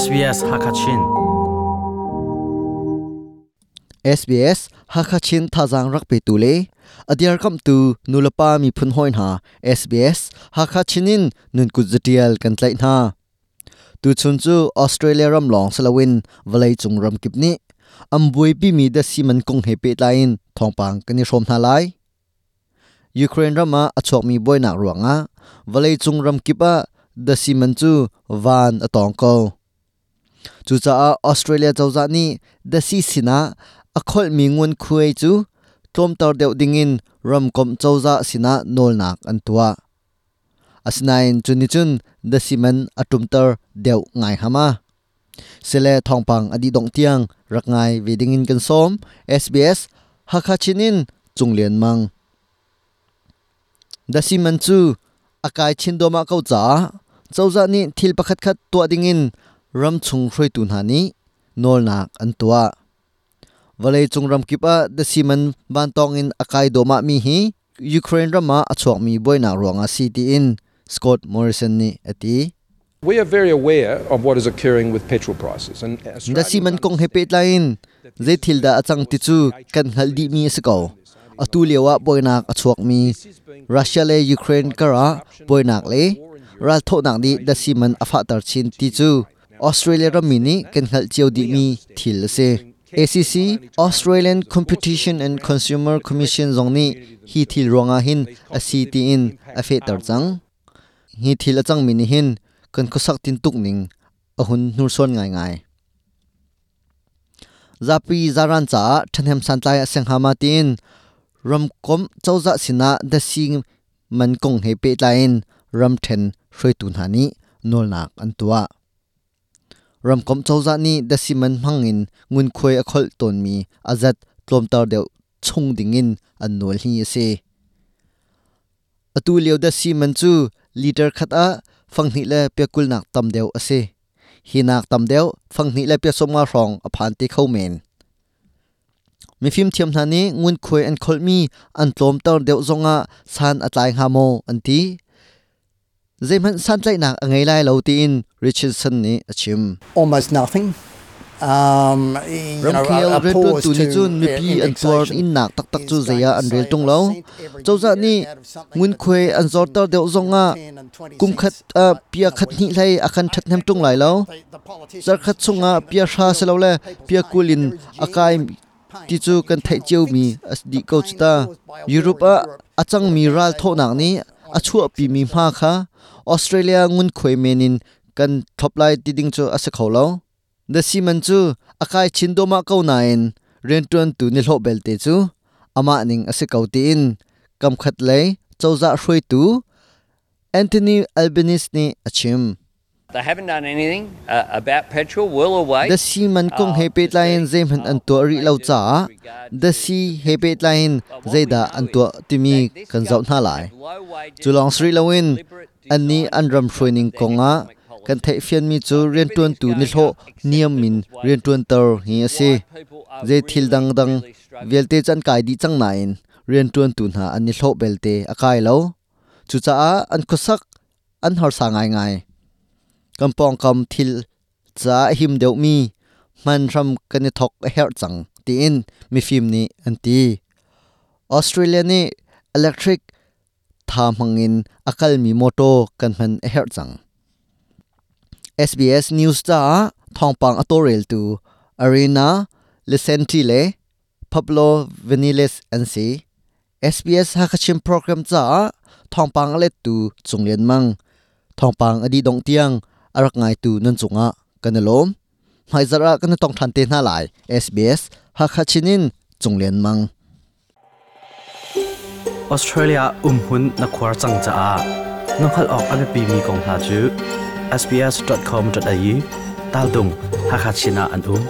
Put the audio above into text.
SBS Hakachin SBS Hakachin thazang rakpe tule adiar kam tu nulapa mi phun hoin ha SBS Hakachinin nun kuzatial kan tlai na tu chun chu Australia ram long salawin valai chung ram kipni ambui pi mi da siman kong he pe lain thongpang kani som na lai Ukraine rama achok mi boina ruanga valai chung ram kipa da siman chu van atong ko chu cha Australia chawza ni da si sina akhol mi ngun khuai chu, tom tar deuh dingin ram kom chawza sina, nol nak an tua asnain chuni chun da siman atum tar deu ngai hama. Sele thongpang adi dong tiang, rak ngai vedingin kan som SBS hakachinin chunglen mang. Da siman chu, akai chindoma kau cha chawza ni thil pakhat khat to dingin รำชงรวยตุนหานี้นอลนักอันตัววเลยจงรำกิบะเดซิมันบันตองอินอากายโดมามีฮียูเครนรำมาอชวกมีบ่อยนักรวงอาซีตีอินสกอตมอริสันนี่อตี We are very aware of what is occurring with petrol prices and da si man kong hepet lain ze thil da achang ti chu kan haldi mi sako atulewa boinak achuak mi Russia le Ukraine kara boinak le ral tho nak ni da si man afa tar chin ti chu Australia ra mini kan hal chiu di mi thil se ACC Australian Competition and Consumer Commission zong ni hi thil ronga hin a CT in a fe tar chang hi thil a chang mi ni hin kan khosak tin tuk ning a hun nur son ngai ngai zapi, zaran cha thanem santlai aseng hama tin ram kom chawza sina dạ da sing man kong he pe lain ram then hroi tun hani nol nak an tua ram kom chawza ni da siman hangin ngun khoi a khol ton mi azat tlom tar deu chung ding in, an nol hi ase atu leo da siman chu liter khat a phangni le pe kul nak tam deu ase hi nak tam deu phang ni le pe somma rong, a phan ti khau men. Mi phim thiam thani ngun khoi an khol mi, an tlom tar deu zonga san atlai ha mo, an ti. Zeman san tlai nak angai lai lo ti in Richardson ni achim almost nothing. Um, you ram know, khial a, a ren tun pause tu ni to chun mi pi an tuar in nak tak tak chu going an rel tung lo chawza year ni ngun khoi an zor tar deuh zonga 10 and 26, kum khat a pia khat ni hlai akan that hem tung lai lo zar khat chunga pia sha se lo le pia kulin akai ti chu kan thai chiu mi as di The ko pain chta caused by a war Europe a achang mi ral tho nak ni on a achu pi mi ma kha Australia ngun khoi menin kan thoplai ti ding chu ase kholo the siman chu akai chindoma ko nain rentuan tu ni hlo belte chu ama ning ase kauti in kam khat lei chawza hroi tu Anthony Albanese ni achim. They haven't done anything uh, about petrol. Well away. the siman kong he pe lain zem han an to ri lo cha the si he pe lain zeida an to timi kan zau na lai. chulong sri lawin ani anram shroining konga. kan thei fian mi chu rian tuan tu ni hlo niam min rian tuan tar hi ase je thil dang dang. velte chan kai di chang nain. Rian tuan tu na ani hlo belte akai lo. Chu cha a an khosak an har sa ngai ngai kampong kam thil cha him deuh mi man ram kan ni thok a her chang ti in mi phim ni an ti australia ni electric tha mangin akal mi moto kan man a her chang SBS News cha thongpang atorel tu Arena Licenti le Pablo Veniles and see SBS Hakachim program cha thongpang let tu chunglen mang thongpang adi dong tiang arak ngai tu nan chunga kanalom mai zara kan tong than te na lai SBS Hakachinin chunglen mang Australia umhun na khwar chang cha a nokhal ok ame pi mi kong ha chu sbs.com.au tal dung hakachina an um